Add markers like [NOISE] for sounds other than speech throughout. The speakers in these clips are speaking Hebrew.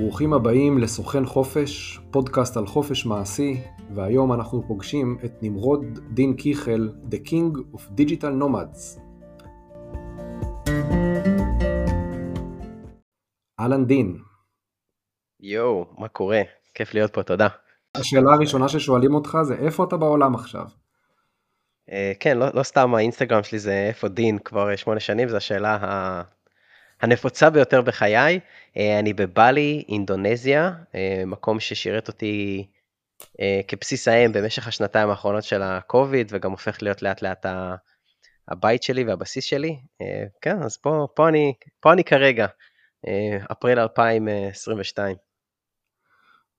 ברוכים הבאים לסוכן חופש, פודקאסט על חופש מעשי, והיום אנחנו פוגשים את נמרוד דין קיכל, The King of Digital Nomads. אהלן דין. יואו, מה קורה? כיף להיות פה, תודה. השאלה הראשונה ששואלים אותך זה איפה אתה בעולם עכשיו? Uh, כן, לא, לא סתם האינסטגרם שלי זה איפה דין כבר שמונה שנים, זו השאלה הנפוצה ביותר בחיי. אה, אני בבלי, אינדונזיה, אה, מקום ששירת אותי אה, כבסיס האם במשך השנתיים האחרונות של הקוביד, וגם הופך להיות לאט לאט הבית שלי והבסיס שלי. כן, אז פה, פה, אני, פה אני כרגע, אפריל 2022.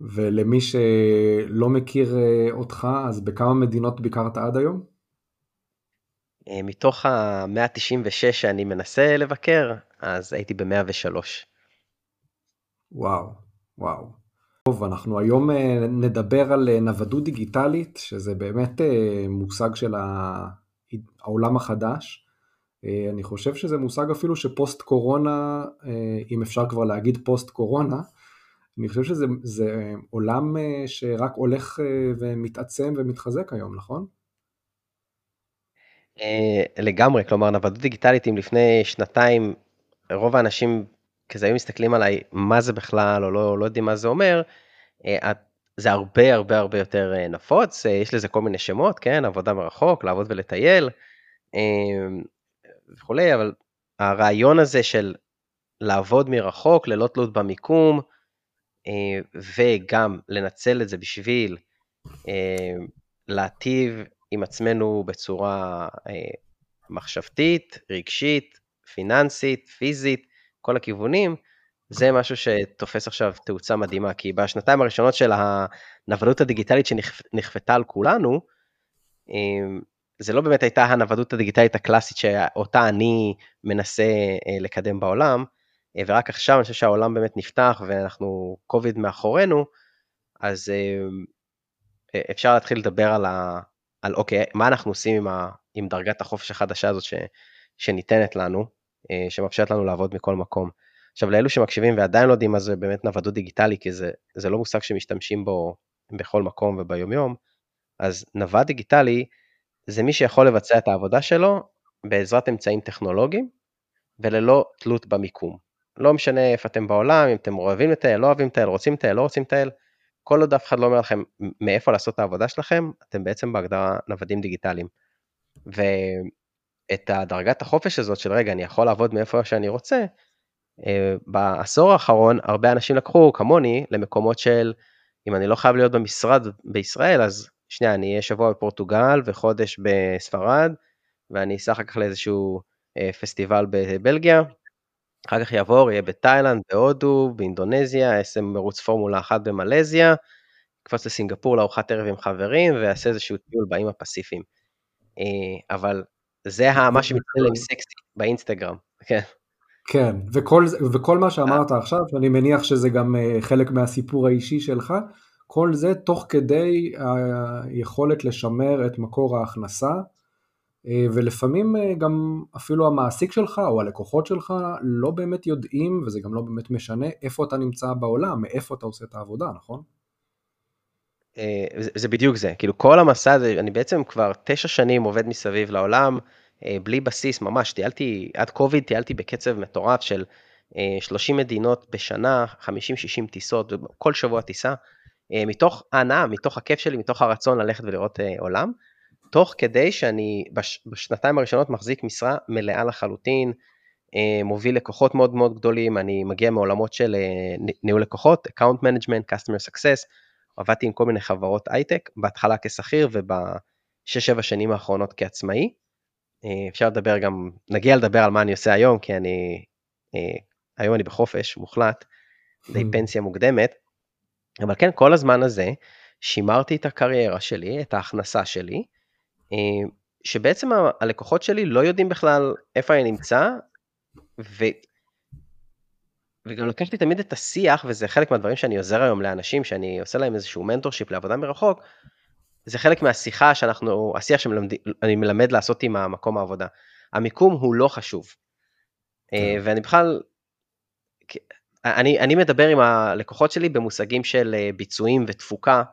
ולמי שלא מכיר אותך, אז בכמה מדינות ביקרת עד היום? מתוך ה-196 שאני מנסה לבקר, אז הייתי ב-103. וואו, וואו. טוב, אנחנו היום אה, נדבר על אה, נוודות דיגיטלית, שזה באמת מושג של העולם החדש. אני חושב שזה מושג אפילו שפוסט קורונה, אם אפשר כבר להגיד פוסט קורונה, אני חושב שזה עולם שרק הולך ומתעצם ומתחזק היום, נכון? אה, לגמרי, כלומר, נוודות דיגיטלית, אם לפני שנתיים רוב האנשים כזה היו מסתכלים עליי, מה זה בכלל, או לא, לא יודעים מה זה אומר, אה, זה הרבה הרבה הרבה יותר אה, נפוץ, יש לזה כל מיני שמות, כן, עבודה מרחוק, לעבוד ולטייל וכולי, אבל הרעיון הזה של לעבוד מרחוק ללא תלות במיקום, וגם לנצל את זה בשביל להטיב עם עצמנו בצורה אה, מחשבתית, רגשית, פיננסית, פיזית, כל הכיוונים, זה משהו שתופס עכשיו תאוצה מדהימה, כי בשנתיים הראשונות של הנוודות הדיגיטלית שנכפתה על כולנו, אה, זה לא באמת הייתה הנוודות הדיגיטלית הקלאסית שאותה אני מנסה אה, לקדם בעולם, אה, ורק עכשיו אני חושב שהעולם באמת נפתח ואנחנו קוביד מאחורינו, אז אפשר להתחיל לדבר על, ה, על אוקיי, מה אנחנו עושים עם, ה, עם דרגת החופש החדשה הזאת ש, שניתנת לנו, אה, שמאפשרת לנו לעבוד מכל מקום. עכשיו, לאלו שמקשיבים ועדיין לא יודעים מה זה באמת נוודות דיגיטלי, כי זה, זה לא מושג שמשתמשים בו בכל מקום וביומיום, אז נווד דיגיטלי זה מי שיכול לבצע את העבודה שלו בעזרת אמצעים טכנולוגיים וללא תלות במיקום. לא משנה איפה אתם בעולם, אם אתם אוהבים לטייל, לא אוהבים לטייל, רוצים לטייל, לא רוצים לטייל, כל עוד אף אחד לא אומר לכם מאיפה לעשות את העבודה שלכם, אתם בעצם בהגדרה נוודים דיגיטליים. ואת הדרגת החופש הזאת של רגע, אני יכול לעבוד מאיפה שאני רוצה, אה, בעשור האחרון הרבה אנשים לקחו כמוני למקומות של אם אני לא חייב להיות במשרד בישראל אז שנייה אני אהיה שבוע בפורטוגל וחודש בספרד ואני אסע אחר כך לאיזשהו אה, פסטיבל בבלגיה אחר כך יעבור, יהיה בתאילנד, בהודו, באינדונזיה, יעשה מרוץ פורמולה אחת במלזיה, יקפוץ לסינגפור לארוחת ערב עם חברים, ויעשה איזשהו טיול באיים הפסיפיים. אה, אבל זה מה שמצטלם סקסי באינסטגרם, כן. כן, וכל, וכל מה שאמרת עכשיו, שאני מניח שזה גם אה, חלק מהסיפור האישי שלך, כל זה תוך כדי היכולת לשמר את מקור ההכנסה אה, ולפעמים אה, גם אפילו המעסיק שלך או הלקוחות שלך לא באמת יודעים, וזה גם לא באמת משנה, איפה אתה נמצא בעולם, מאיפה אתה עושה את העבודה, נכון? אה, זה בדיוק זה, כאילו כל המסע הזה, אני בעצם כבר תשע שנים עובד מסביב לעולם, בלי בסיס ממש, טיילתי, עד קוביד טיילתי בקצב מטורף של 30 מדינות בשנה, 50-60 טיסות, כל שבוע טיסה, מתוך ההנאה, מתוך הכיף שלי, מתוך הרצון ללכת ולראות עולם. תוך כדי שאני בש, בשנתיים הראשונות מחזיק משרה מלאה לחלוטין, אה, מוביל לקוחות מאוד מאוד גדולים, אני מגיע מעולמות של אה, ניהול לקוחות, account management, customer success, עבדתי עם כל מיני חברות הייטק, בהתחלה כשכיר ובשש-שבע שנים האחרונות כעצמאי. אה, אפשר לדבר גם, נגיע לדבר על מה אני עושה היום, כי אני, היום אני בחופש מוחלט, די hmm. פנסיה מוקדמת, אבל כן, כל הזמן הזה שימרתי את הקריירה שלי, את ההכנסה שלי, אה, שבעצם הלקוחות שלי לא יודעים בכלל איפה אני נמצא, ו... וגם לקחתי תמיד את השיח, וזה חלק מהדברים שאני עוזר היום לאנשים, שאני עושה להם איזשהו מנטורשיפ לעבודה מרחוק, זה חלק מהשיחה שאנחנו, השיח שאני מלמד לעשות עם המקום העבודה. המיקום הוא לא חשוב. אה, כן. ואני בכלל, אני, אני מדבר עם הלקוחות שלי במושגים של אה, ביצועים ותפוקה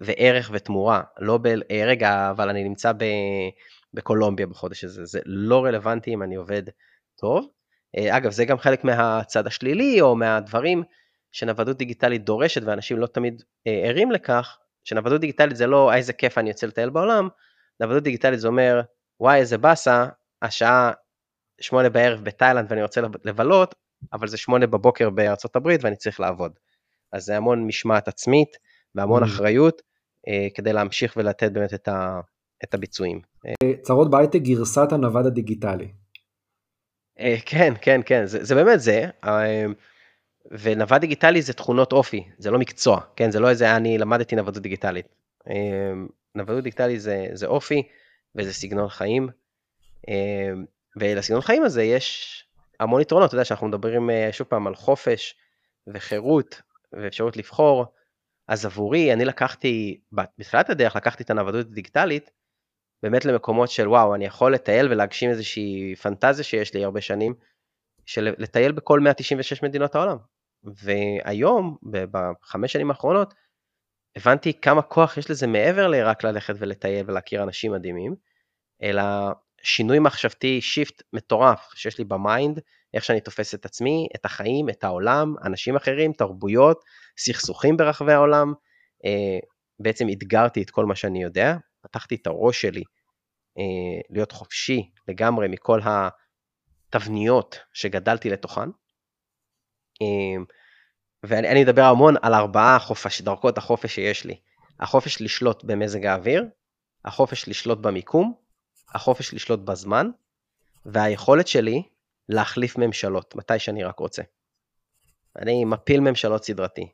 וערך ותמורה, לא ב... אה, רגע, אבל אני נמצא ב, בקולומביה בחודש הזה, זה לא רלוונטי אם אני עובד טוב. אה, אגב, זה גם חלק מהצד השלילי, או מהדברים שנוודות דיגיטלית דורשת, ואנשים לא תמיד ערים לכך, שנוודות דיגיטלית זה לא איזה כיף אני יוצא לטייל בעולם, נוודות דיגיטלית זה אומר, וואי איזה באסה, השעה שמונה בערב בתאילנד ואני רוצה לבלות, אבל זה שמונה בבוקר בארצות הברית ואני צריך לעבוד. אז זה המון משמעת עצמית והמון mm. אחריות אה, כדי להמשיך ולתת באמת את, ה, את הביצועים. אה, צרות בהייטק גרסת הנווד הדיגיטלי. אה, כן, כן, כן, זה, זה באמת זה. אה, ונווד דיגיטלי זה תכונות אופי, זה לא מקצוע, כן? זה לא איזה אני למדתי נוודות דיגיטלית. אה, נוודות דיגיטלי זה, זה אופי וזה סגנון חיים. ולסגנון חיים הזה יש המון יתרונות, אתה יודע שאנחנו מדברים שוב פעם על חופש וחירות ואפשרות לבחור, אז עבורי, אני לקחתי, בתחילת הדרך לקחתי את הנוודות הדיגיטלית, באמת למקומות של וואו, אני יכול לטייל ולהגשים איזושהי פנטזיה שיש לי הרבה שנים, של לטייל בכל 196 מדינות העולם. והיום, בחמש שנים האחרונות, הבנתי כמה כוח יש לזה מעבר לרק ללכת ולטייל ולהכיר אנשים מדהימים, אלא שינוי מחשבתי, shift מטורף שיש לי ב mind, איך שאני תופס את עצמי, את החיים, את העולם, אנשים אחרים, תרבויות, סכסוכים ברחבי העולם. אה, בעצם אתגרתי את כל מה שאני יודע, פתחתי את הראש שלי אה, להיות חופשי לגמרי מכל התבניות שגדלתי לתוכן. אה, ואני אדבר המון על ארבעה חופש, דרכות החופש שיש לי. החופש לשלוט במזג האוויר, החופש לשלוט במיקום, החופש לשלוט בזמן, והיכולת שלי להחליף ממשלות, מתי שאני רק רוצה. אני מפיל ממשלות סדרתי.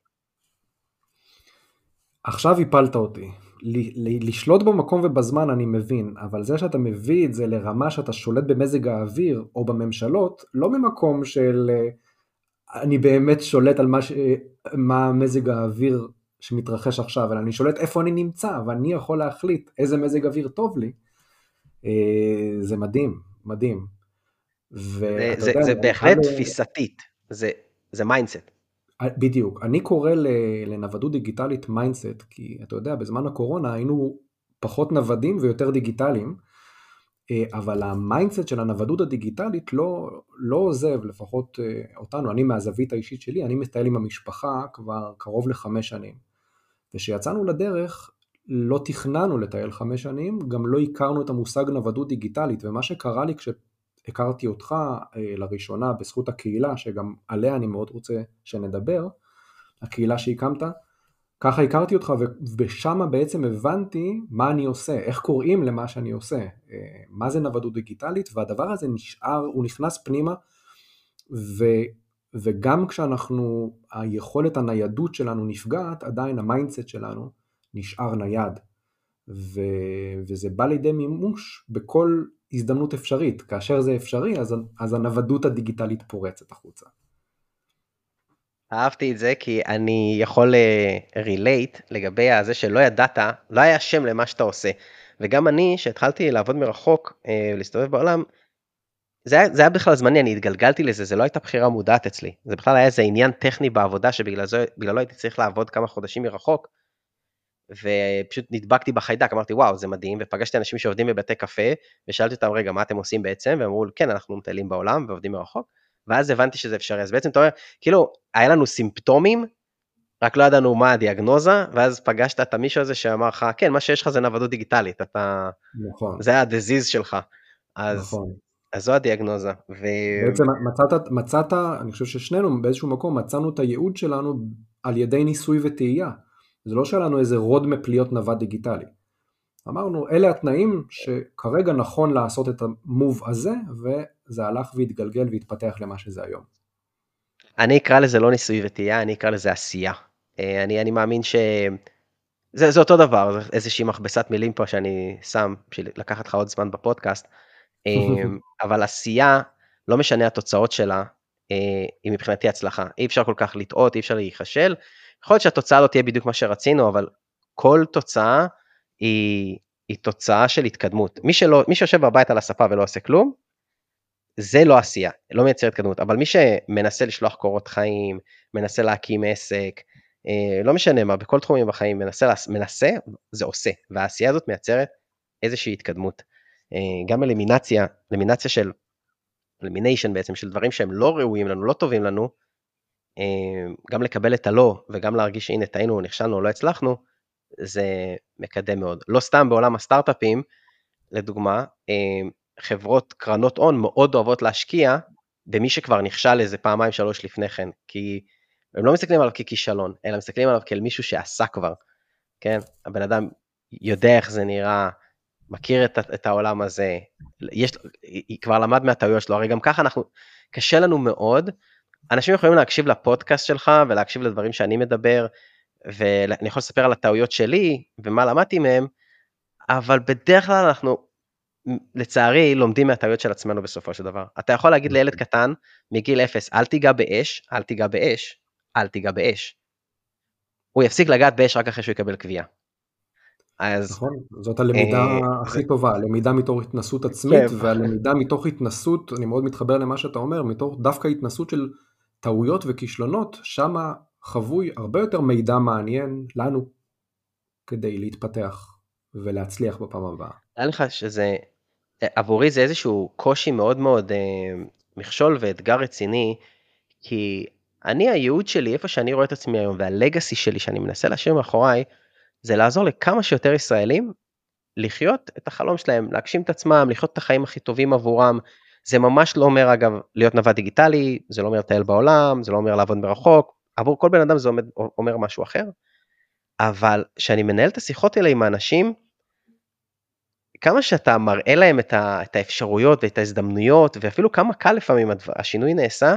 עכשיו הפלת אותי. לשלוט במקום ובזמן אני מבין, אבל זה שאתה מביא את זה לרמה שאתה שולט במזג האוויר או בממשלות, לא ממקום של אה, אני באמת שולט על מה, ש... מה מזג האוויר שמתרחש עכשיו, אלא אני שולט איפה אני נמצא, ואני יכול להחליט איזה מזג אוויר טוב לי. אה, זה מדהים, מדהים. זה, זה, יודע, זה בהחלט תפיסתית, זה, זה mindset. אה, בדיוק, אני קורא לנוודות דיגיטלית mindset, כי אתה יודע, בזמן הקורונה היינו פחות נוודים ויותר דיגיטליים, אה, אבל ה mindset של הנוודות הדיגיטלית לא, לא עוזב, לפחות אותנו, אני מהזווית האישית שלי, אני מטייל עם המשפחה כבר קרוב לחמש שנים. וכשיצאנו לדרך, לא תכננו לטייל חמש שנים, גם לא הכרנו את המושג נוודות דיגיטלית, ומה שקרה לי כשהכרתי אותך אה, לראשונה בזכות הקהילה, שגם עליה אני מאוד רוצה שנדבר, הקהילה שהקמת, ככה הכרתי אותך ושם בעצם הבנתי מה אני עושה, איך קוראים למה שאני עושה, אה, מה זה נוודות דיגיטלית, והדבר הזה נשאר, הוא נכנס פנימה, ו, וגם כשאנחנו, היכולת הניידות שלנו נפגעת, עדיין ה mindset שלנו נשאר נייד. ו... וזה בא לידי מימוש בכל הזדמנות אפשרית. כאשר זה אפשרי, אז, אז הנוודות הדיגיטלית פורצת החוצה. אהבתי את זה כי אני יכול רילייט uh, לגבי זה שלא ידעת, לא היה שם למה שאתה עושה. וגם אני, שהתחלתי לעבוד מרחוק, uh, להסתובב בעולם, זה היה, זה היה בכלל זמני, אני התגלגלתי לזה, זה לא הייתה בחירה מודעת אצלי. זה בכלל היה איזה עניין טכני בעבודה שבגללו הייתי צריך לעבוד כמה חודשים מרחוק. ופשוט נדבקתי בחיידק, אמרתי וואו זה מדהים, ופגשתי אנשים שעובדים בבתי קפה, ושאלתי אותם רגע מה אתם עושים בעצם, והם אמרו כן אנחנו מטיילים בעולם ועובדים מרחוק, ואז הבנתי שזה אפשרי, אז בעצם אתה אומר, כאילו היה לנו סימפטומים, רק לא ידענו מה הדיאגנוזה, ואז פגשת את המישהו הזה שאמר לך, כן מה שיש לך זה נוודות דיגיטלית, אתה, נכון. זה הדזיז שלך, אז, נכון. אז זו הדיאגנוזה. ו... בעצם מצאת, מצאת, אני חושב ששנינו באיזשהו מקום מצאנו את הייעוד שלנו על ידי ניסוי וטעייה. זה לא שהיה לנו איזה roadmap להיות נווד דיגיטלי. אמרנו, אלה התנאים שכרגע נכון לעשות את ה move הזה, וזה הלך והתגלגל והתפתח למה שזה היום. אני אקרא לזה לא ניסוי וטעייה, אני אקרא לזה עשייה. אה, אני, אני מאמין ש... זה, זה אותו דבר, זה איזושהי מכבסת מילים פה שאני שם בשביל לקחת לך עוד זמן בפודקאסט, אה, [LAUGHS] אבל עשייה, לא משנה התוצאות שלה, אה, היא מבחינתי הצלחה. אי אפשר כל כך לטעות, אי אפשר להיכשל, יכול להיות שהתוצאה לא תהיה בדיוק מה שרצינו, אבל כל תוצאה היא, היא תוצאה של התקדמות. מי, שלא, מי שיושב בבית על הספה ולא עושה כלום, זה לא עשייה, לא מייצר התקדמות, אבל מי שמנסה לשלוח קורות חיים, מנסה להקים עסק, אה, לא משנה מה, בכל תחומים בחיים, מנסה, מנסה, זה עושה, והעשייה הזאת מייצרת איזושהי התקדמות. אה, גם אלימינציה, אלימינציה של, אלימיניישן בעצם, של דברים שהם לא ראויים לנו, לא טובים לנו, גם לקבל את הלא, וגם להרגיש שהנה טעינו, נכשלנו, לא הצלחנו, זה מקדם מאוד. לא סתם בעולם הסטארט-אפים, לדוגמה, חברות קרנות הון מאוד אוהבות להשקיע במי שכבר נכשל איזה פעמיים שלוש לפני כן, כי הם לא מסתכלים עליו ככישלון, אלא מסתכלים עליו כאל מישהו שעשה כבר, כן? הבן אדם יודע איך זה נראה, מכיר את, את העולם הזה, יש, כבר למד מהטעויות שלו, הרי גם ככה אנחנו, קשה לנו מאוד, אנשים יכולים להקשיב לפודקאסט שלך ולהקשיב לדברים שאני מדבר, ואני יכול לספר על הטעויות שלי ומה למדתי מהם, אבל בדרך כלל אנחנו לצערי לומדים מהטעויות של עצמנו בסופו של דבר. אתה יכול להגיד לילד נכון. קטן מגיל אפס אל תיגע באש, אל תיגע באש, אל תיגע באש. הוא יפסיק לגעת באש רק אחרי שהוא יקבל קביעה. אז... נכון, זאת הלמידה אה, הכי טובה, הלמידה מתוך התנסות עצמית, כן. והלמידה מתוך התנסות, אני מאוד מתחבר למה שאתה אומר, מתוך דווקא התנסות של טעויות וכישלונות, שמה חבוי הרבה יותר מידע מעניין לנו כדי להתפתח ולהצליח בפעם הבאה. נראה לך שזה עבורי זה איזשהו קושי מאוד מאוד אה, מכשול ואתגר רציני, כי אני הייעוד שלי, איפה שאני רואה את עצמי היום, והלגאסי שלי שאני מנסה להשאיר מאחוריי, זה לעזור לכמה שיותר ישראלים לחיות את החלום שלהם, להגשים את עצמם, לחיות את החיים הכי טובים עבורם. זה ממש לא אומר אגב להיות נווד דיגיטלי, זה לא אומר לטייל בעולם, זה לא אומר לעבוד מרחוק, עבור כל בן אדם זה אומר, אומר משהו אחר. אבל כשאני מנהל את השיחות האלה עם האנשים, כמה שאתה מראה להם את, ה, את האפשרויות ואת ההזדמנויות, ואפילו כמה קל לפעמים השינוי נעשה,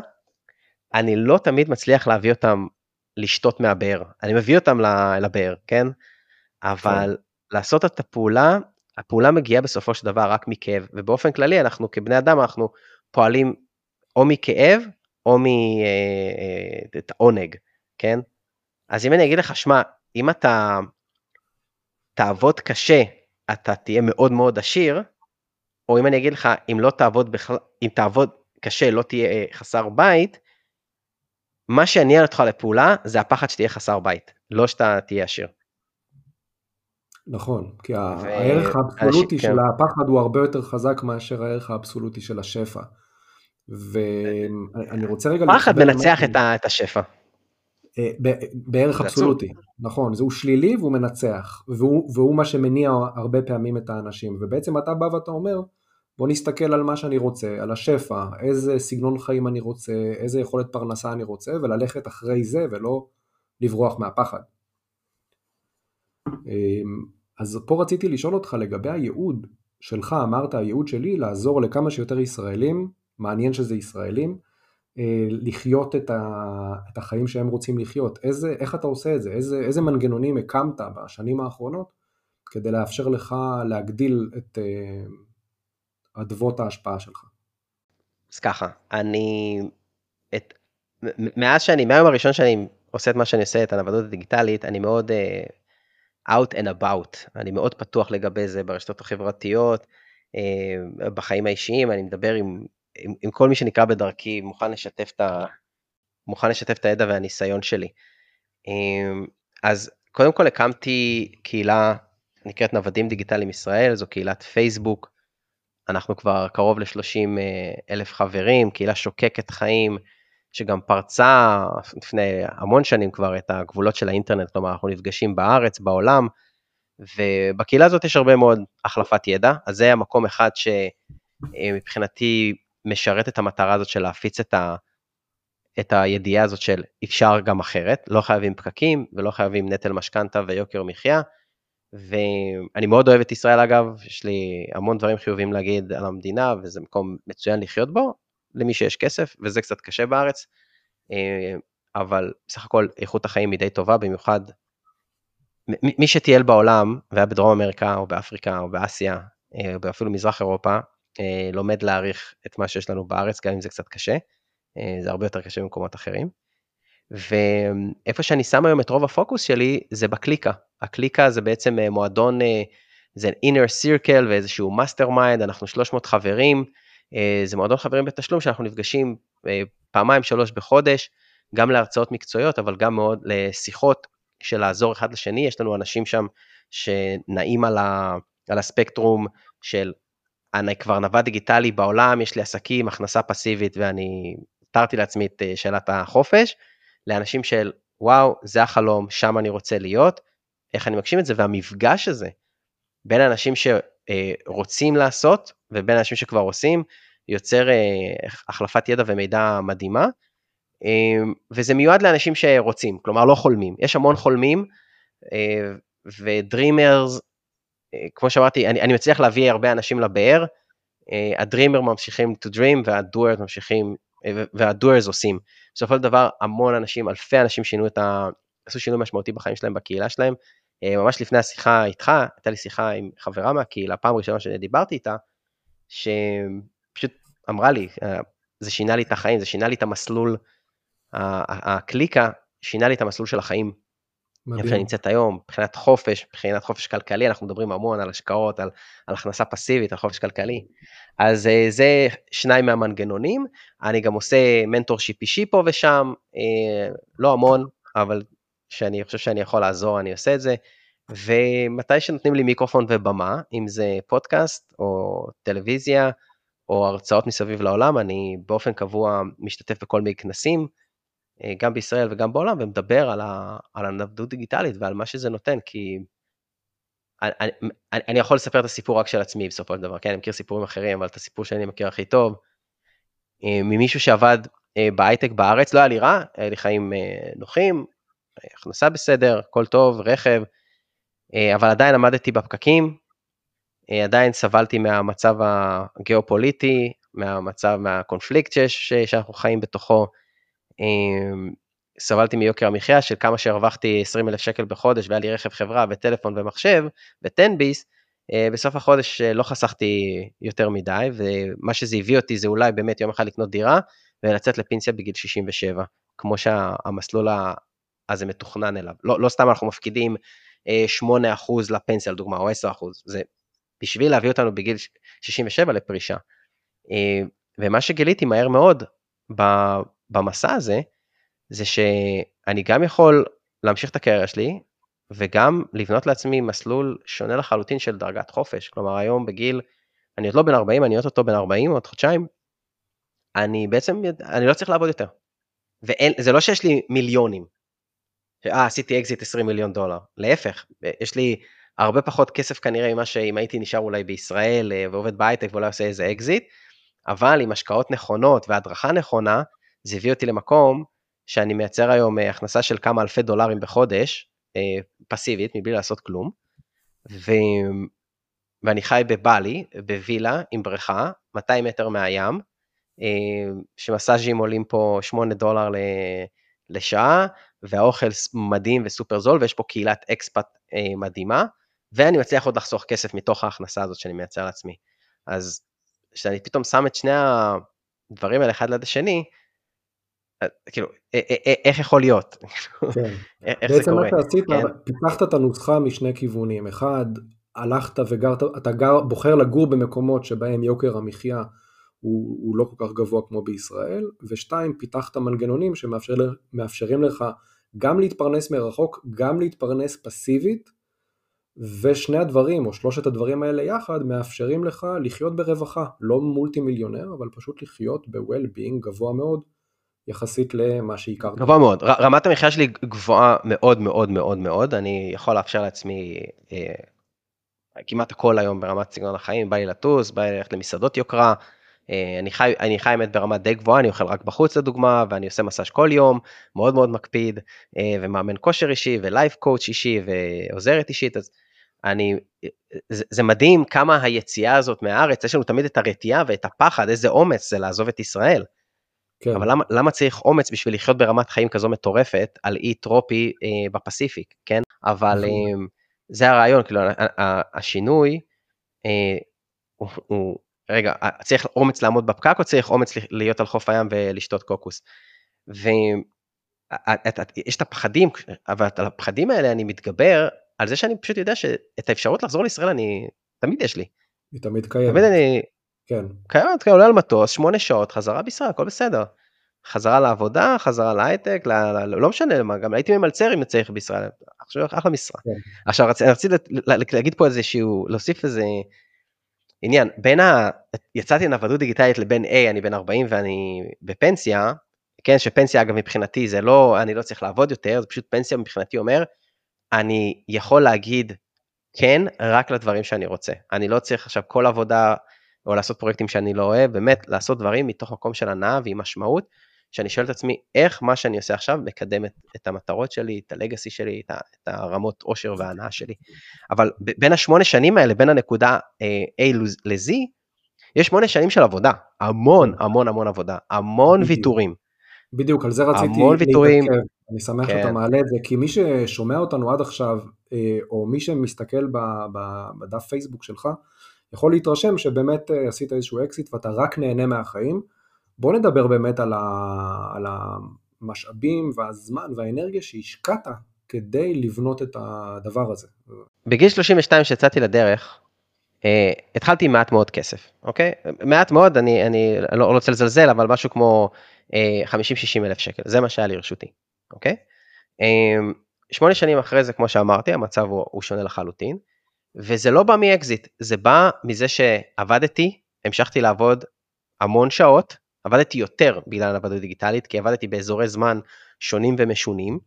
אני לא תמיד מצליח להביא אותם לשתות מהבאר. אני מביא אותם לבאר, כן? אבל כן. לעשות את הפעולה, הפעולה מגיעה בסופו של דבר רק מכאב, ובאופן כללי אנחנו כבני אדם, אנחנו פועלים או מכאב או מעונג, אה, אה, כן? אז אם אני אגיד לך, שמע, אם אתה תעבוד קשה אתה תהיה מאוד מאוד עשיר, או אם אני אגיד לך, אם לא תעבוד בכלל, אם תעבוד קשה, לא תהיה אה, חסר בית, מה שיניע אותך לפעולה זה הפחד שתהיה חסר בית, לא שאתה תהיה עשיר. נכון, כי ו... הערך האבסולוטי של כן. הפחד הוא הרבה יותר חזק מאשר הערך האבסולוטי של השפע. ואני רוצה רגע... פחד מנצח את השפע. אה, בערך אבסולוטי, נכון, זהו שלילי והוא מנצח, והוא, והוא מה שמניע הרבה פעמים את האנשים, ובעצם אתה בא ואתה אומר, בוא נסתכל על מה שאני רוצה, על השפע, איזה סגנון חיים אני רוצה, איזה יכולת פרנסה אני רוצה, וללכת אחרי זה ולא לברוח מהפחד. אז פה רציתי לשאול אותך לגבי הייעוד שלך, אמרת הייעוד שלי לעזור לכמה שיותר ישראלים, מעניין שזה ישראלים, אה, לחיות את, ה, את החיים שהם רוצים לחיות. איזה, איך אתה עושה את זה? איזה, איזה מנגנונים הקמת בשנים האחרונות כדי לאפשר לך להגדיל את uh, אדוות ההשפעה שלך? אז ככה, אני, את, מאז שאני, מהיום הראשון שאני עושה את מה שאני עושה, את הנוודות הדיגיטלית, אני מאוד uh, out and about, אני מאוד פתוח לגבי זה ברשתות החברתיות, uh, בחיים האישיים, אני מדבר עם עם, עם כל מי שנקרא בדרכי, מוכן לשתף את, ה, מוכן לשתף את הידע והניסיון שלי. אמ, אז קודם כל הקמתי קהילה נקראת נוודים דיגיטליים ישראל, זו קהילת פייסבוק. אנחנו כבר קרוב ל-30 אה, אלף חברים, קהילה שוקקת חיים, שגם פרצה לפני המון שנים כבר את הגבולות של האינטרנט, כלומר אנחנו נפגשים בארץ, בעולם, ובקהילה הזאת יש הרבה מאוד החלפת ידע, אז זה המקום אחד שמבחינתי משרת את המטרה הזאת של להפיץ את, ה, את הידיעה הזאת של אפשר גם אחרת, לא חייבים פקקים ולא חייבים נטל משכנתה ויוקר מחיה. ואני מאוד אוהב את ישראל אגב, יש לי המון דברים חיוביים להגיד על המדינה וזה מקום מצוין לחיות בו, למי שיש כסף וזה קצת קשה בארץ, אה, אבל בסך הכל איכות החיים היא די טובה, במיוחד מי שטייל בעולם והיה בדרום אמריקה או באפריקה או באסיה, אה, או אפילו מזרח אירופה, אה, לומד להעריך את מה שיש לנו בארץ, גם אם זה קצת קשה, זה הרבה יותר קשה במקומות אחרים. ואיפה שאני שם היום את רוב הפוקוס שלי זה בקליקה. הקליקה זה בעצם מועדון, זה inner circle ואיזשהו master mind, אנחנו 300 חברים, זה מועדון חברים בתשלום שאנחנו נפגשים פעמיים שלוש בחודש, גם להרצאות מקצועיות, אבל גם מאוד לשיחות של לעזור אחד לשני, יש לנו אנשים שם שנעים על, ה, על הספקטרום של אני כבר נווד דיגיטלי בעולם, יש לי עסקים, הכנסה פסיבית ואני התרתי לעצמי את אה, שאלת החופש, לאנשים של וואו, זה החלום, שם אני רוצה להיות, איך אני מגשים את זה, והמפגש הזה בין אנשים שרוצים לעשות ובין אנשים שכבר עושים, יוצר אה, החלפת ידע ומידע מדהימה, אה, וזה מיועד לאנשים שרוצים, כלומר לא חולמים, יש המון חולמים, ודרימרס, כמו שאמרתי, אני, אני מצליח להביא הרבה אנשים לבאר, הדרימר ממשיכים to dream והדוארס ממשיכים והדוארס עושים. בסופו של דבר המון אנשים, אלפי אנשים שינו את ה... עשו שינוי משמעותי בחיים שלהם, בקהילה שלהם. אה, ממש לפני השיחה איתך, הייתה לי שיחה עם חברה מהקהילה, פעם ראשונה שדיברתי איתה, שפשוט אמרה לי, אה, זה שינה לי את החיים, זה שינה לי את המסלול, הקליקה שינה לי את המסלול של החיים. איפה שאני נמצאת היום, מבחינת חופש, מבחינת חופש כלכלי, אנחנו מדברים המון על השקעות, על, על הכנסה פסיבית, על חופש כלכלי. אז אה, זה שניים מהמנגנונים, אני גם עושה מנטורשיפ אישי פה ושם, לא המון, אבל שאני חושב שאני יכול לעזור, אני עושה את זה. ומתי שנותנים לי מיקרופון ובמה, אם זה פודקאסט או טלוויזיה או הרצאות מסביב לעולם, אני באופן קבוע משתתף בכל מיני כנסים, אה, גם בישראל וגם בעולם, ומדבר על, על הנבדות דיגיטלית ועל מה שזה נותן, כי אני, אני, אני יכול לספר את הסיפור רק של עצמי בסופו של דבר, כן, אני מכיר סיפורים אחרים, אבל את הסיפור שאני מכיר הכי טוב, אה, ממישהו שעבד אה, בהייטק בארץ, לא היה לי רע, היה לי חיים נוחים, הכנסה בסדר, הכל טוב, רכב, אבל עדיין עמדתי בפקקים, עדיין סבלתי מהמצב הגיאופוליטי, מהמצב, מהקונפליקט שיש, שאנחנו חיים בתוכו, אמ, סבלתי מיוקר המחיה של כמה שהרווחתי 20 אלף שקל בחודש והיה לי רכב חברה וטלפון ומחשב וטנביס, אה, בסוף החודש אה, לא חסכתי יותר מדי ומה שזה הביא אותי זה אולי באמת יום אחד לקנות דירה ולצאת לפנסיה בגיל 67, כמו שהמסלול הזה מתוכנן אליו. לא, לא סתם אנחנו מפקידים 8% אה, לפנסיה לדוגמה או 10%, זה בשביל להביא אותנו בגיל 67 לפרישה. ומה שגיליתי מהר מאוד במסע הזה, זה שאני גם יכול להמשיך את הקריירה שלי, וגם לבנות לעצמי מסלול שונה לחלוטין של דרגת חופש. כלומר, היום בגיל, אני עוד לא בן 40, אני עוד בן 40, עוד חודשיים, אני בעצם, אני לא צריך לעבוד יותר. וזה לא שיש לי מיליונים. אה, עשיתי אקזיט 20 מיליון דולר. להפך, יש לי הרבה פחות כסף כנראה ממה שאם הייתי נשאר אולי בישראל אה, ועובד בהייטק ואולי עושה איזה אקזיט, אבל עם השקעות נכונות והדרכה נכונה, זה הביא אותי למקום שאני מייצר היום אה, הכנסה של כמה אלפי דולרים בחודש, אה, פסיבית, מבלי לעשות כלום, ו... ואני חי בבלי, בווילה עם בריכה, 200 מטר מהים, שמסאז'ים עולים פה 8 דולר לשעה, והאוכל מדהים וסופר זול, ויש פה קהילת אקספט מדהימה, ואני מצליח עוד לחסוך כסף מתוך ההכנסה הזאת שאני מייצר לעצמי. אז כשאני פתאום שם את שני הדברים האלה אחד ליד השני, אה, כאילו, אה, אה, איך יכול להיות? כן. [LAUGHS] בעצם מה שעשית, כן? פיתחת את הנוסחה משני כיוונים. אחד, הלכת וגרת, אתה גר, בוחר לגור במקומות שבהם יוקר המחיה הוא, הוא לא כל כך גבוה כמו בישראל, ושתיים, פיתחת מנגנונים שמאפשרים לך גם להתפרנס מרחוק, גם להתפרנס פסיבית, ושני הדברים, או שלושת הדברים האלה יחד, מאפשרים לך לחיות ברווחה, לא מולטי מיליונר, אבל פשוט לחיות ב-well-being גבוה מאוד. יחסית למה שהכרת. גבוה מאוד, רמת המחיה שלי גבוהה מאוד מאוד מאוד מאוד, אני יכול לאפשר לעצמי אה, כמעט הכל היום ברמת סגנון החיים, בא לי לטוס, בא לי ללכת למסעדות יוקרה, אני חי, אני חי באמת ברמה די גבוהה, אני אוכל רק בחוץ לדוגמה, ואני עושה מסאז' כל יום, מאוד מאוד מקפיד, אה, ומאמן כושר אישי, ו life coach אישי, ועוזרת אישית, אז אני, זה, זה מדהים כמה היציאה הזאת מהארץ, יש לנו תמיד את הרתיעה ואת הפחד, איזה אומץ זה לעזוב את ישראל. כן. אבל למה, למה צריך אומץ בשביל לחיות ברמת חיים כזו מטורפת על אי טרופי אה, בפסיפיק, כן? אבל אה, זה הרעיון, כאילו השינוי אה, הוא, הוא, רגע, אה, צריך אומץ לעמוד בפקק או צריך אומץ להיות על חוף הים ולשתות קוקוס? ויש את הפחדים, אבל על הפחדים האלה אני מתגבר על זה שאני פשוט יודע שאת האפשרות לחזור לישראל אני, תמיד יש לי. היא תמיד קיימת. תמיד אני, כן. כן, אתה עולה על מטוס, שמונה שעות, חזרה בישראל, הכל בסדר. חזרה לעבודה, חזרה להייטק, ל, ל, ל, לא משנה מה, גם הייתי ממלצר אם צריך בישראל, עכשיו אחלה משרה. כן. עכשיו רציתי רצ, להגיד פה איזה שהוא, להוסיף איזה עניין, בין ה... יצאתי נוודות דיגיטלית לבין A, אני בן 40 ואני בפנסיה, כן, שפנסיה אגב מבחינתי זה לא, אני לא צריך לעבוד יותר, זה פשוט פנסיה מבחינתי אומר, אני יכול להגיד כן רק לדברים שאני רוצה. אני לא צריך עכשיו כל עבודה או לעשות פרויקטים שאני לא אוהב, באמת לעשות דברים מתוך מקום של הנאה ועם משמעות, שאני שואל את עצמי איך מה שאני עושה עכשיו מקדם את, את המטרות שלי, את הלגאסי שלי, את, את הרמות עושר והנאה שלי. אבל בין השמונה שנים האלה, בין הנקודה אה, A ל-Z, יש שמונה שנים של עבודה, המון המון המון עבודה, המון בדיוק. ויתורים. בדיוק, על זה רציתי ויתורים. אני שמח כן. שאתה מעלה את זה, כי מי ששומע אותנו עד עכשיו, אה, או מי שמסתכל בדף פייסבוק שלך, יכול להתרשם שבאמת אה, עשית איזשהו אקזיט ואתה רק נהנה מהחיים. בוא נדבר באמת על, ה, על המשאבים והזמן והאנרגיה שהשקעת כדי לבנות את הדבר הזה. בגיל 32 שיצאתי לדרך, אה, התחלתי עם מעט מאוד כסף, אוקיי? מעט מאוד, אני, אני לא רוצה לזלזל, אבל משהו כמו אה, 50-60 אלף שקל, זה מה שהיה לרשותי, אוקיי? אה, שמונה שנים אחרי זה, כמו שאמרתי, המצב הוא, הוא שונה לחלוטין, וזה לא בא מאקזיט, זה בא מזה שעבדתי, המשכתי לעבוד המון שעות, עבדתי יותר בגלל עבודה דיגיטלית, כי עבדתי באזורי זמן שונים ומשונים,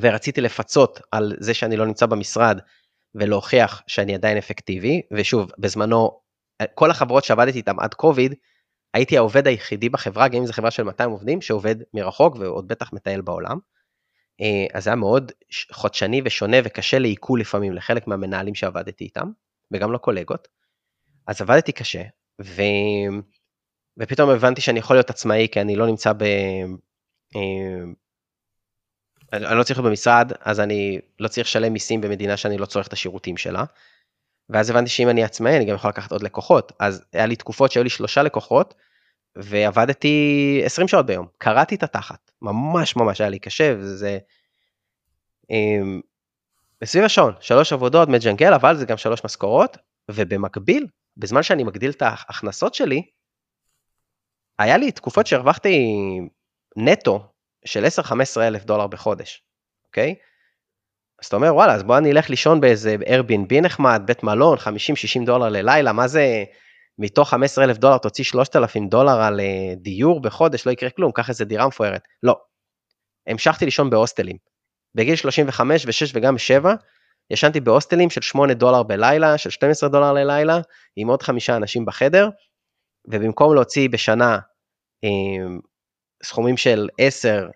ורציתי לפצות על זה שאני לא נמצא במשרד ולהוכיח שאני עדיין אפקטיבי, ושוב, בזמנו, כל החברות שעבדתי איתן עד קוביד, הייתי העובד היחידי בחברה, גם אם זו חברה של 200 עובדים, שעובד מרחוק ועוד בטח מטייל בעולם. אה, אז זה היה מאוד חודשני ושונה וקשה לעיכול לפעמים לחלק מהמנהלים שעבדתי איתם, וגם לקולגות. אז עבדתי קשה, ו... ופתאום הבנתי שאני יכול להיות עצמאי כי אני לא נמצא ב... אה, אני לא צריך להיות במשרד, אז אני לא צריך לשלם מיסים במדינה שאני לא צורך את השירותים שלה. ואז הבנתי שאם אני עצמאי אני גם יכול לקחת עוד לקוחות. אז היה לי תקופות שהיו לי שלושה לקוחות, ועבדתי 20 שעות ביום. קראתי את התחת, ממש ממש היה לי קשה, וזה... אמ, וסביב השעון, שלוש עבודות, מג'נגל, אבל זה גם שלוש משכורות, ובמקביל, בזמן שאני מגדיל את ההכנסות שלי, היה לי תקופות שהרווחתי נטו של 10-15 אלף דולר בחודש, אוקיי? אז אתה אומר, וואלה, אז בוא אני אלך לישון באיזה Airbnb נחמד, בית מלון, 50-60 דולר ללילה, מה זה, מתוך 15 אלף דולר תוציא 3,000 דולר על אה, דיור בחודש, לא יקרה כלום, קח איזה דירה מפוארת. לא. המשכתי לישון בהוסטלים. בגיל 35 ו-6 וגם 7, ישנתי בהוסטלים של 8 דולר בלילה, של 12 דולר ללילה, עם עוד חמישה אנשים בחדר, ובמקום להוציא בשנה סכומים של 10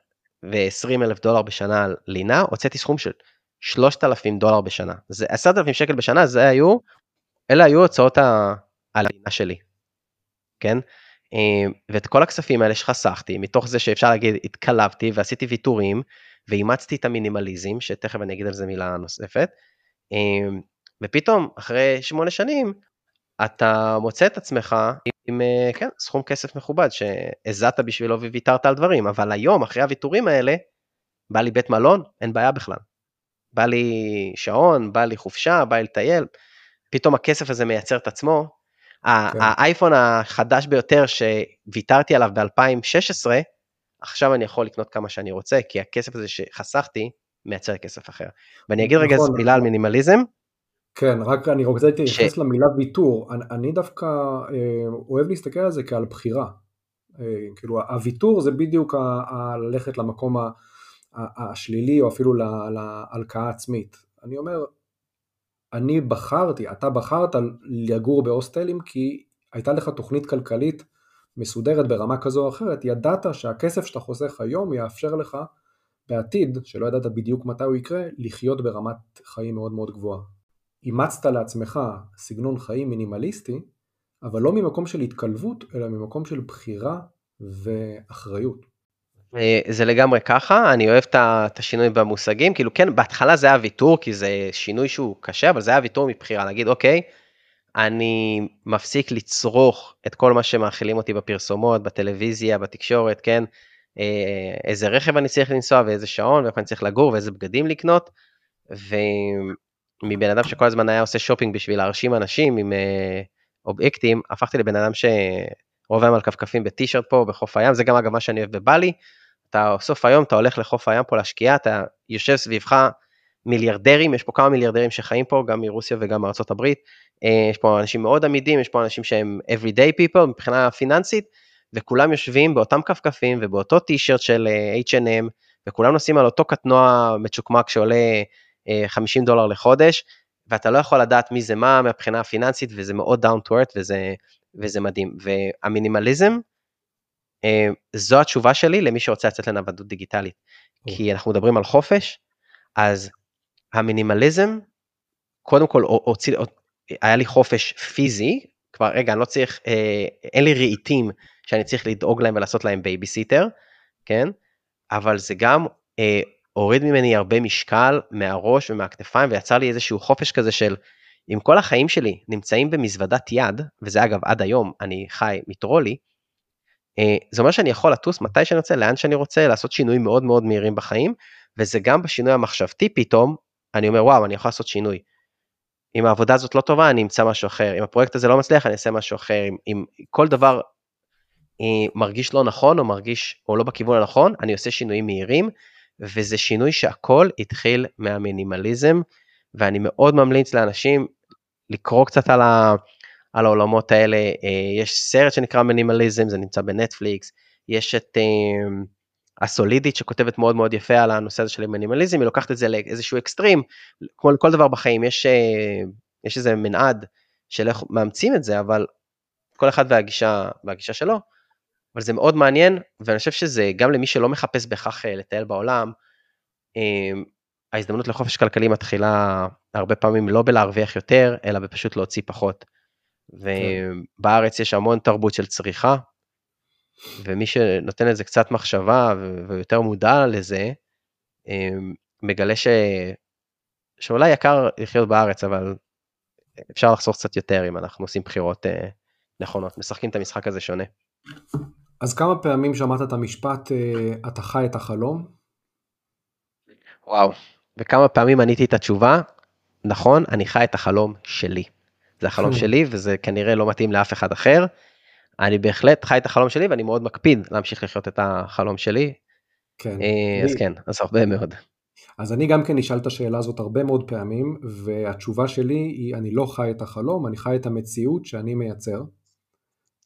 ו-20 אלף דולר בשנה על לינה, הוצאתי סכום של 3,000 דולר בשנה. זה 10,000 שקל בשנה, זה היו, אלה היו הוצאות הלינה שלי, כן? ואת כל הכספים האלה שחסכתי, מתוך זה שאפשר להגיד, התקלבתי ועשיתי ויתורים, ואימצתי את המינימליזם, שתכף אני אגיד על זה מילה נוספת, ופתאום, אחרי שמונה שנים, אתה מוצא את עצמך עם אה, כן, סכום כסף מכובד שהזעת בשבילו וויתרת על דברים, אבל היום, אחרי הוויתורים האלה, בא לי בית מלון, אין בעיה בכלל. בא לי שעון, בא לי חופשה, בא לי לטייל, פתאום הכסף הזה מייצר את עצמו. כן. האייפון החדש ביותר שוויתרתי עליו ב-2016, עכשיו אני יכול לקנות כמה שאני רוצה, כי הכסף הזה שחסכתי מייצר כסף אחר. ואני אגיד רגע נכון, מילה על נכון. מינימליזם, כן, רק אני רוצה להתייחס ש... למילה ויתור, אני, אני דווקא אה, אוהב להסתכל על זה כעל בחירה, אה, כאילו הוויתור זה בדיוק ללכת למקום ה, ה, השלילי או אפילו להלקאה עצמית, אני אומר, אני בחרתי, אתה בחרת לגור בהוסטלים כי הייתה לך תוכנית כלכלית מסודרת ברמה כזו או אחרת, ידעת שהכסף שאתה חוסך היום יאפשר לך בעתיד, שלא ידעת בדיוק מתי הוא יקרה, לחיות ברמת חיים מאוד מאוד גבוהה. אימצת לעצמך סגנון חיים מינימליסטי, אבל לא ממקום של התקלבות, אלא ממקום של בחירה ואחריות. אה, זה לגמרי ככה, אני אוהב את השינוי במושגים, כאילו כן, בהתחלה זה היה ויתור, כי זה שינוי שהוא קשה, אבל זה היה ויתור מבחירה, להגיד, אוקיי, אני מפסיק לצרוך את כל מה שמאכילים אותי בפרסומות, בטלוויזיה, בתקשורת, כן, אה, איזה רכב אני צריך לנסוע ואיזה שעון, ואיפה אני צריך לגור ואיזה בגדים לקנות, ו... מבן אדם שכל הזמן היה עושה שופינג בשביל להרשים אנשים עם uh, אובייקטים, הפכתי לבן אדם שרוב היום על כפכפים בטישרט פה בחוף הים, זה גם אגב מה שאני אוהב בבלי, אתה סוף היום אתה הולך לחוף הים פה להשקיע, אתה יושב סביבך מיליארדרים, יש פה כמה מיליארדרים שחיים פה, גם מרוסיה וגם מארצות הברית, אה, יש פה אנשים מאוד עמידים, יש פה אנשים שהם everyday people מבחינה פיננסית, וכולם יושבים באותם כפכפים ובאותו טישרט של אה, H&M, וכולם נוסעים על אותו קטנוע מצ'וקמק שעולה 50 אה, דולר לחודש, ואתה לא יכול לדעת מי זה מה מהבחינה הפיננסית, וזה מאוד down to earth וזה, וזה מדהים. והמינימליזם, זו התשובה שלי למי שרוצה לצאת לנוודות דיגיטלית. כי אנחנו מדברים על חופש, אז המינימליזם, קודם כל, הוציא, היה לי חופש פיזי, כבר רגע, אני לא צריך, אה, אין לי רהיטים שאני צריך לדאוג להם ולעשות להם בייביסיטר, כן? אבל זה גם אה, הוריד ממני הרבה משקל מהראש ומהכתפיים ויצר לי איזשהו חופש כזה של, אם כל החיים שלי נמצאים במזוודת יד, וזה אגב עד היום אני חי מטרולי, אה, זה אומר שאני יכול לטוס מתי שאני רוצה, לאן שאני רוצה, לעשות שינויים מאוד מאוד מהירים בחיים, וזה גם בשינוי המחשבתי פתאום, אני אומר וואו אני יכול לעשות שינוי. אם העבודה הזאת לא טובה אני אמצא משהו אחר, אם הפרויקט הזה לא מצליח אני אעשה משהו אחר, אם, אם כל דבר אה, מרגיש לא נכון או מרגיש או לא בכיוון הנכון, אני עושה שינויים מהירים, וזה שינוי שהכל התחיל מהמינימליזם, ואני מאוד ממליץ לאנשים לקרוא קצת על, ה, על העולמות האלה, אה, יש סרט שנקרא מינימליזם, זה נמצא בנטפליקס, יש את אה, הסולידית שכותבת מאוד מאוד יפה על הנושא הזה של מינימליזם, היא לוקחת את זה לאיזשהו אקסטרים, כמו כל דבר בחיים, יש, יש איזה מנעד של איך מאמצים את זה, אבל כל אחד והגישה, והגישה שלו. אבל זה מאוד מעניין, ואני חושב שזה גם למי שלא מחפש בהכרח אה, לטייל בעולם, אמ, ההזדמנות לחופש כלכלי מתחילה הרבה פעמים לא בלהרוויח יותר, אלא בפשוט להוציא פחות. ובארץ יש המון תרבות של צריכה, ומי שנותן לזה קצת מחשבה ויותר מודע לזה, אמ, מגלה ש... שאולי יקר לחיות בארץ, אבל אפשר לחסוך קצת יותר אם אנחנו עושים בחירות אה, נכונות, משחקים את המשחק הזה שונה. אז כמה פעמים שמעת את המשפט, אה, אתה חי את החלום? וואו, וכמה פעמים עניתי את התשובה, נכון, אני חי את החלום שלי. זה החלום [LAUGHS] שלי וזה כנראה לא מתאים לאף אחד אחר. אני בהחלט חי את החלום שלי ואני מאוד מקפיד להמשיך לחיות את החלום שלי. כן. אה, אז אני... כן, אז הרבה מאוד. אז אני גם כן אשאל את השאלה הזאת הרבה מאוד פעמים, והתשובה שלי היא, אני לא חי את החלום, אני חי את המציאות שאני מייצר.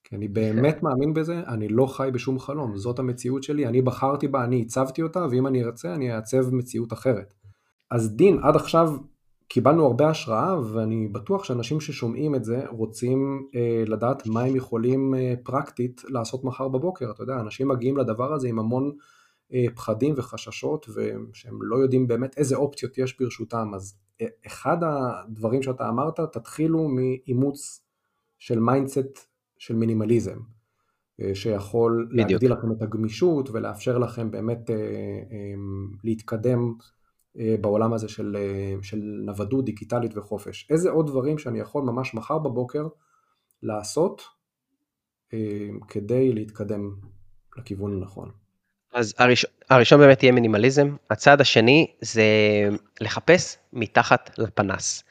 כי אני באמת מאמין בזה, אני לא חי בשום חלום, זאת המציאות שלי, אני בחרתי בה, אני הצבתי אותה, ואם אני ארצה אני אעצב מציאות אחרת. אז דין, עד עכשיו קיבלנו הרבה השראה, ואני בטוח שאנשים ששומעים את זה רוצים אה, לדעת מה הם יכולים אה, פרקטית לעשות מחר בבוקר. אתה יודע, אנשים מגיעים לדבר הזה עם המון אה, פחדים וחששות, ושהם לא יודעים באמת איזה אופציות יש ברשותם. אז אה, אחד הדברים שאתה אמרת, תתחילו מאימוץ של mindset של מינימליזם, אה, שיכול בדיוק. להגדיל לכם את הגמישות ולאפשר לכם באמת אה, אה, להתקדם בעולם הזה של, של נוודות דיגיטלית וחופש. איזה עוד דברים שאני יכול ממש מחר בבוקר לעשות כדי להתקדם לכיוון הנכון? אז הראשון, הראשון באמת יהיה מינימליזם, הצעד השני זה לחפש מתחת לפנס.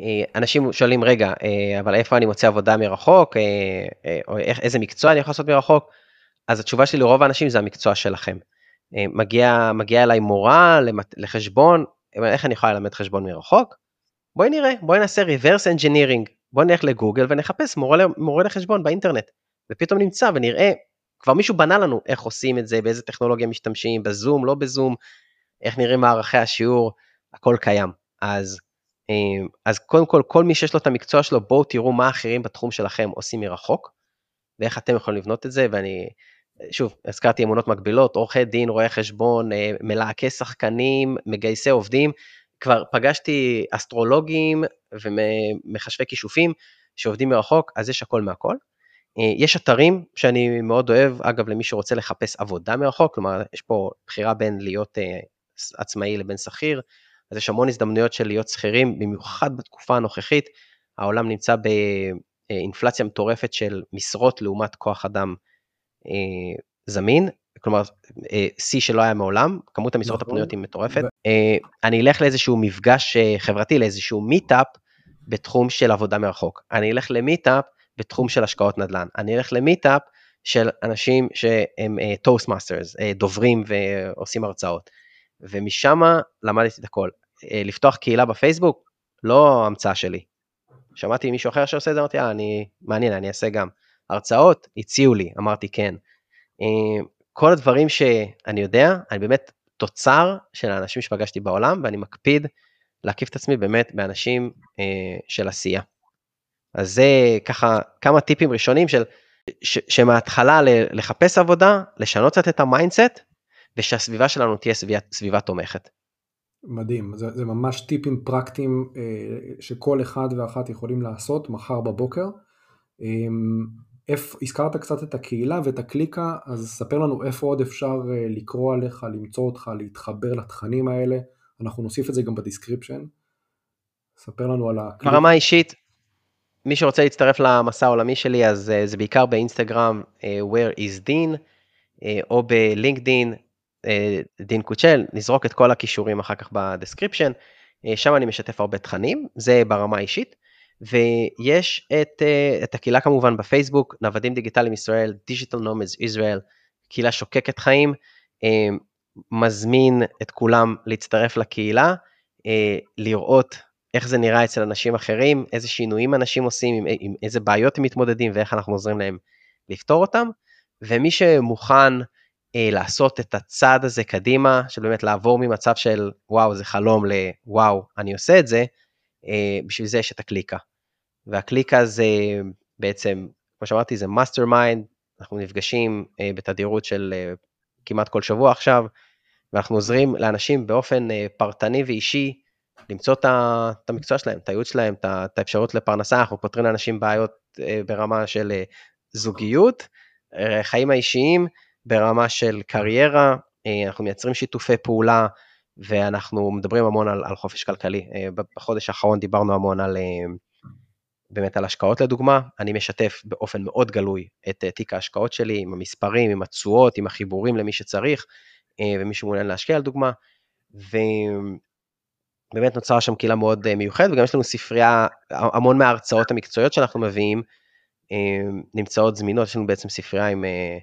אה, אנשים שואלים, רגע, אה, אבל איפה אני מוצא עבודה מרחוק, אה, או איזה מקצוע אני יכול לעשות מרחוק? אז התשובה שלי לרוב האנשים זה המקצוע שלכם. מגיע, מגיע אליי מורה לחשבון, איך אני יכולה ללמד חשבון מרחוק? בואי נראה, בואי נעשה reverse engineering, בואי נלך לגוגל ונחפש מורה, מורה לחשבון באינטרנט, ופתאום נמצא ונראה, כבר מישהו בנה לנו איך עושים את זה, באיזה טכנולוגיה משתמשים, בזום, לא בזום, איך נראים מערכי השיעור, הכל קיים. אז אז קודם כל, כל מי שיש לו את המקצוע שלו, בואו תראו מה אחרים בתחום שלכם עושים מרחוק, ואיך אתם יכולים לבנות את זה, ואני, שוב, הזכרתי אמונות מקבילות, עורכי דין, רואי חשבון, אה, מלהקי שחקנים, מגייסי עובדים, כבר פגשתי אסטרולוגים ומחשבי כישופים שעובדים מרחוק, אז יש הכל מהכל. אה, יש אתרים שאני מאוד אוהב, אגב, למי שרוצה לחפש עבודה מרחוק, כלומר, יש פה בחירה בין להיות אה, עצמאי לבין שכיר, אז יש המון הזדמנויות של להיות שכירים, במיוחד בתקופה הנוכחית, העולם נמצא באינפלציה מטורפת של משרות לעומת כוח אדם אה, זמין, כלומר אה, שיא שלא היה מעולם, כמות המשרות נכון. הפנויות היא מטורפת. אה, אני אלך לאיזשהו מפגש חברתי, לאיזשהו meetup בתחום של עבודה מרחוק. אני אלך ל meetup בתחום של השקעות נדל"ן. אני אלך ל meetup של אנשים שהם Toast uh, masters, uh, דוברים ועושים הרצאות. ומשם למדתי את הכל. Uh, לפתוח קהילה בפייסבוק, לא המצאה שלי. שמעתי מישהו אחר שעושה את זה, אמרתי, אה, אני, מעניין, אני אעשה גם. הרצאות, הציעו לי, אמרתי כן. Uh, כל הדברים שאני יודע, אני באמת תוצר של האנשים שפגשתי בעולם, ואני מקפיד להקיף את עצמי באמת באנשים uh, של עשייה. אז זה ככה כמה טיפים ראשונים של ש, שמההתחלה לחפש עבודה, לשנות קצת את ה mindset, ושהסביבה שלנו תהיה סביבה, סביבה תומכת. מדהים, זה, זה ממש טיפים פרקטיים אה, שכל אחד ואחת יכולים לעשות מחר בבוקר. אה, איפ, הזכרת קצת את הקהילה ואת הקליקה, אז ספר לנו איפה עוד אפשר אה, לקרוא עליך, למצוא אותך, להתחבר לתכנים האלה, אנחנו נוסיף את זה גם ב description. ספר לנו על הקליקה. ברמה האישית, מי שרוצה להצטרף למסע העולמי שלי, אז uh, זה בעיקר באינסטגרם, uh, Where is Dean, uh, או בלינקדין, דין קיכל, נזרוק את כל הקישורים אחר כך ב description, uh, שם אני משתף הרבה תכנים, זה ברמה האישית, ויש את, uh, את הקהילה כמובן בפייסבוק, נוודים דיגיטליים ישראל, Digital Nomads Israel, קהילה שוקקת חיים, מזמין את כולם להצטרף לקהילה, לראות איך זה נראה אצל אנשים אחרים, איזה שינויים אנשים עושים, עם, עם איזה בעיות הם מתמודדים ואיך אנחנו עוזרים להם לפתור אותם. ומי שמוכן אה, לעשות את הצעד הזה קדימה, של באמת לעבור ממצב של וואו זה חלום לוואו אני עושה את זה, אה, בשביל זה יש את הקליקה. והקליקה זה בעצם, כמו שאמרתי, זה mastermind, אנחנו נפגשים אה, בתדירות של אה, כמעט כל שבוע עכשיו, ואנחנו עוזרים לאנשים באופן אה, פרטני ואישי למצוא את המקצוע שלהם, את הייעוץ שלהם, את האפשרות לפרנסה, אנחנו פותרים לאנשים בעיות אה, ברמה של אה, זוגיות, אה, חיים האישיים, ברמה של קריירה, אנחנו מייצרים שיתופי פעולה, ואנחנו מדברים המון על, על חופש כלכלי. בחודש האחרון דיברנו המון על, באמת על השקעות לדוגמה, אני משתף באופן מאוד גלוי את תיק ההשקעות שלי, עם המספרים, עם התשואות, עם החיבורים למי שצריך, ומי שמעוניין להשקיע לדוגמה, ו... באמת נוצרה שם קהילה מאוד אה, מיוחדת, וגם יש לנו ספרייה, המון מההרצאות המקצועיות שאנחנו מביאים אה, נמצאות זמינות, יש לנו בעצם ספרייה עם, אה,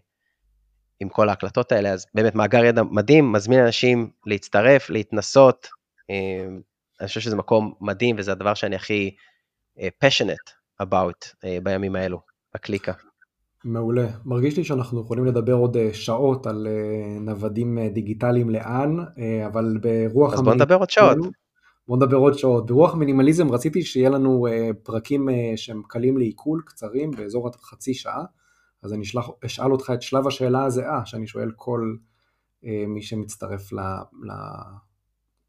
עם כל ההקלטות האלה, אז באמת מאגר ידע מדהים, מזמין אנשים להצטרף, להתנסות, אני חושב שזה מקום מדהים, וזה הדבר שאני הכי passionate about בימים האלו, הקליקה. מעולה. מרגיש לי שאנחנו יכולים לדבר עוד שעות על נוודים דיגיטליים לאן, אבל ברוח... אז בוא נדבר עוד שעות. בוא נדבר עוד שעות. ברוח מינימליזם רציתי שיהיה לנו פרקים שהם קלים לעיכול, קצרים, באזור החצי שעה, אז אני אשלח, אשאל אותך את שלב השאלה הזהה, שאני שואל כל uh, מי שמצטרף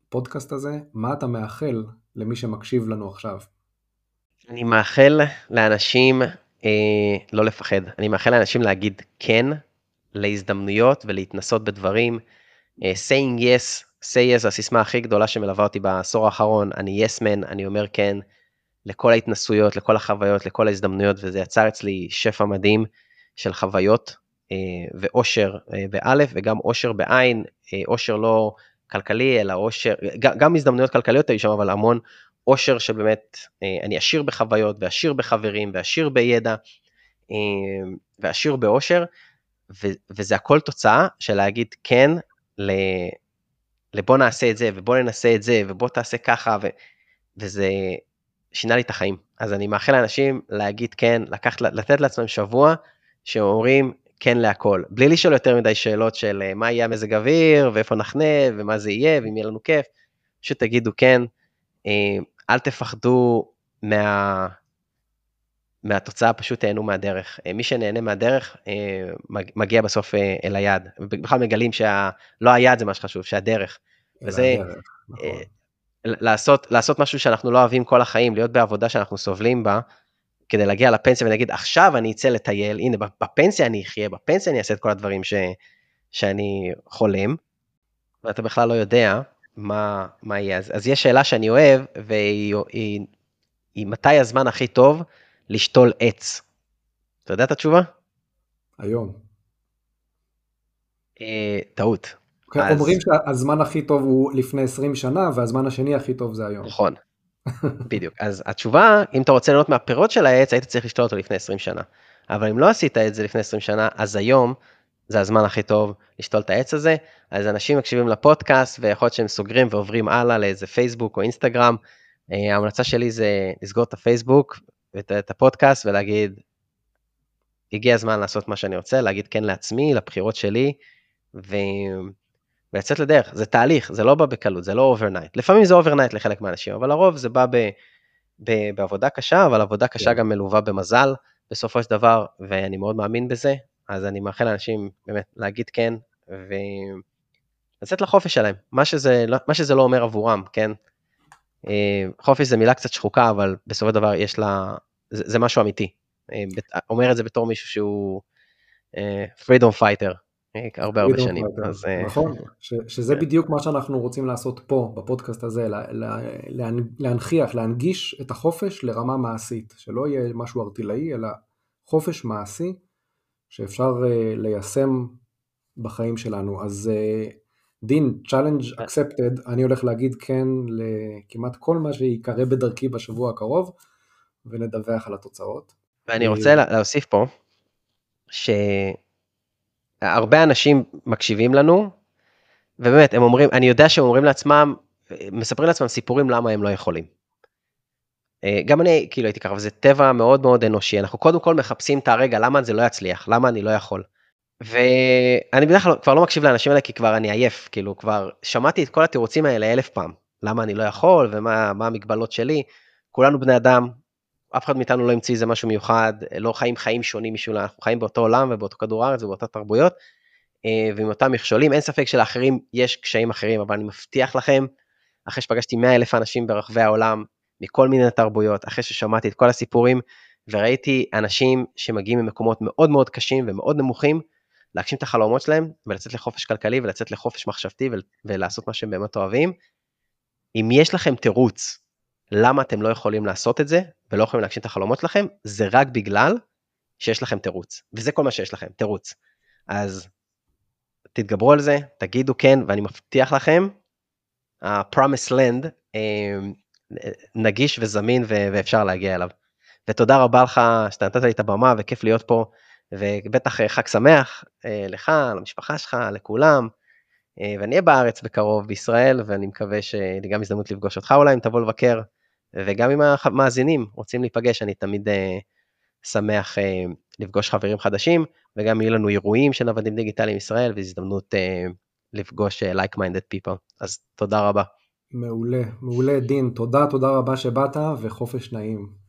לפודקאסט הזה, מה אתה מאחל למי שמקשיב לנו עכשיו? אני מאחל לאנשים אה, לא לפחד, אני מאחל לאנשים להגיד כן להזדמנויות ולהתנסות בדברים, אה, saying yes say yes, הסיסמה הכי גדולה שמלווה אותי בעשור האחרון, אני yes man, אני אומר כן לכל ההתנסויות, לכל החוויות, לכל ההזדמנויות, וזה יצר אצלי שפע מדהים של חוויות אה, ואושר אה, באלף וגם אושר בעין, אה, אושר לא כלכלי, אלא אושר, גם, הזדמנויות כלכליות היו שם, אבל המון אושר שבאמת אני עשיר בחוויות ועשיר בחברים ועשיר בידע ועשיר באושר, וזה הכל תוצאה של להגיד כן לבוא נעשה את זה, ובוא ננסה את זה, ובוא תעשה ככה, ו... וזה שינה לי את החיים. אז אני מאחל לאנשים להגיד כן, לקחת, לתת לעצמם שבוע שאומרים כן להכל, בלי לשאול יותר מדי שאלות של אה, מה יהיה המזג אוויר, ואיפה נחנה, ומה זה יהיה, ואם יהיה לנו כיף, פשוט תגידו כן, אה, אל תפחדו מה... מהתוצאה, פשוט תהנו מהדרך. אה, מי שנהנה מהדרך, מגיע בסוף אל היעד. בכלל מגלים שלא היעד זה מה שחשוב, שהדרך. וזה נכון. לעשות, לעשות משהו שאנחנו לא אוהבים כל החיים, להיות בעבודה שאנחנו סובלים בה, כדי להגיע לפנסיה ונגיד, עכשיו אני אצא לטייל, הנה, בפנסיה אני אחיה, בפנסיה אני אעשה את כל הדברים ש, שאני חולם, ואתה בכלל לא יודע מה, מה יהיה. אז, אז יש שאלה שאני אוהב, והיא היא, היא, מתי הזמן הכי טוב לשתול עץ. אתה יודע את התשובה? היום. אה, טעות. אז... אומרים שהזמן הכי טוב הוא לפני 20 שנה, והזמן השני הכי טוב זה היום. נכון. בדיוק. אז התשובה, אם אתה רוצה ליהנות מהפירות של העץ, היית צריך לשתול אותו לפני 20 שנה. אבל אם לא עשית את זה לפני 20 שנה, אז היום זה הזמן הכי טוב לשתול את העץ הזה. אז אנשים מקשיבים לפודקאסט, ויכול להיות שהם סוגרים ועוברים הלאה לאיזה פייסבוק או אינסטגרם. אה, ההמלצה שלי זה לסגור את הפייסבוק ואת הפודקאסט ולהגיד, הגיע הזמן לעשות מה שאני רוצה, להגיד כן לעצמי, לבחירות שלי, ו... ולצאת לדרך. זה תהליך, זה לא בא בקלות, זה לא overnight. לפעמים זה overnight לחלק מהאנשים, אבל לרוב זה בא ב... ב... בעבודה קשה, אבל עבודה קשה yeah. כן. גם מלווה במזל בסופו של דבר, ואני מאוד מאמין בזה, אז אני מאחל לאנשים באמת להגיד כן, ולצאת לחופש שלהם, מה שזה, לא, מה שזה לא אומר עבורם, כן? אה, חופש זה מילה קצת שחוקה, אבל בסופו של דבר יש לה, זה, זה משהו אמיתי. אה, אומר את זה בתור מישהו שהוא אה, freedom fighter, הרבה הרבה שנים. אז, נכון, ש, שזה כן. בדיוק מה שאנחנו רוצים לעשות פה, בפודקאסט הזה, לה, לה, להנכיח, להנגיש את החופש לרמה מעשית, שלא יהיה משהו ארטילאי, אלא חופש מעשי שאפשר uh, ליישם בחיים שלנו. אז uh, דין, challenge accepted, אני הולך להגיד כן לכמעט כל מה שיקרה בדרכי בשבוע הקרוב, ונדווח על התוצאות. ואני רוצה להוסיף פה, שהרבה אנשים מקשיבים לנו, ובאמת, הם אומרים, אני יודע שהם אומרים לעצמם, מספרים לעצמם סיפורים למה הם לא יכולים. אה, גם אני כאילו הייתי ככה, וזה טבע מאוד מאוד אנושי, אנחנו קודם כל מחפשים את הרגע, למה זה לא יצליח, למה אני לא יכול. ואני בדרך כלל כבר לא מקשיב לאנשים האלה כי כבר אני עייף, כאילו כבר שמעתי את כל התירוצים האלה אלף פעם, למה אני לא יכול ומה המגבלות שלי, כולנו בני אדם, אף אחד מאיתנו לא המציא איזה משהו מיוחד, לא חיים חיים שונים משולנו, אנחנו חיים באותו עולם ובאותו כדור הארץ ובאותן תרבויות, אה, ועם אותם מכשולים, אין ספק שלאחרים יש קשיים אחרים, אבל אני מבטיח לכם, אחרי שפגשתי 100 אלף אנשים ברחבי העולם, מכל מיני תרבויות, אחרי ששמעתי את כל הסיפורים, וראיתי אנשים שמגיעים ממקומות מאוד מאוד קשים ומאוד נמוכים, להגשים את החלומות שלהם, ולצאת לחופש כלכלי ולצאת לחופש מחשבתי ולעשות מה שהם באמת אוהבים. אם יש לכם תירוץ למה אתם לא יכולים לעשות את זה, ולא יכולים להגשים את החלומות שלכם, זה רק בגלל שיש לכם תירוץ, וזה כל מה שיש לכם, תירוץ. אז תתגברו על זה, תגידו כן, ואני מבטיח לכם, ה-promise land אה, נגיש וזמין ואפשר להגיע אליו. ותודה רבה לך שאתה נתת לי את הבמה וכיף להיות פה, ובטח אה, חג שמח אה, לך, למשפחה שלך, לכולם. אה, ואני אהיה בארץ בקרוב בישראל, ואני מקווה שיהיה לי גם הזדמנות לפגוש אותך אולי אם תבוא לבקר, וגם אם המאזינים רוצים להיפגש, אני תמיד שמח לפגוש חברים חדשים, וגם יהיו לנו אירועים של עבדים דיגיטליים ישראל, והזדמנות לפגוש like-minded people. אז תודה רבה. מעולה, מעולה דין, תודה, תודה רבה שבאת וחופש נעים.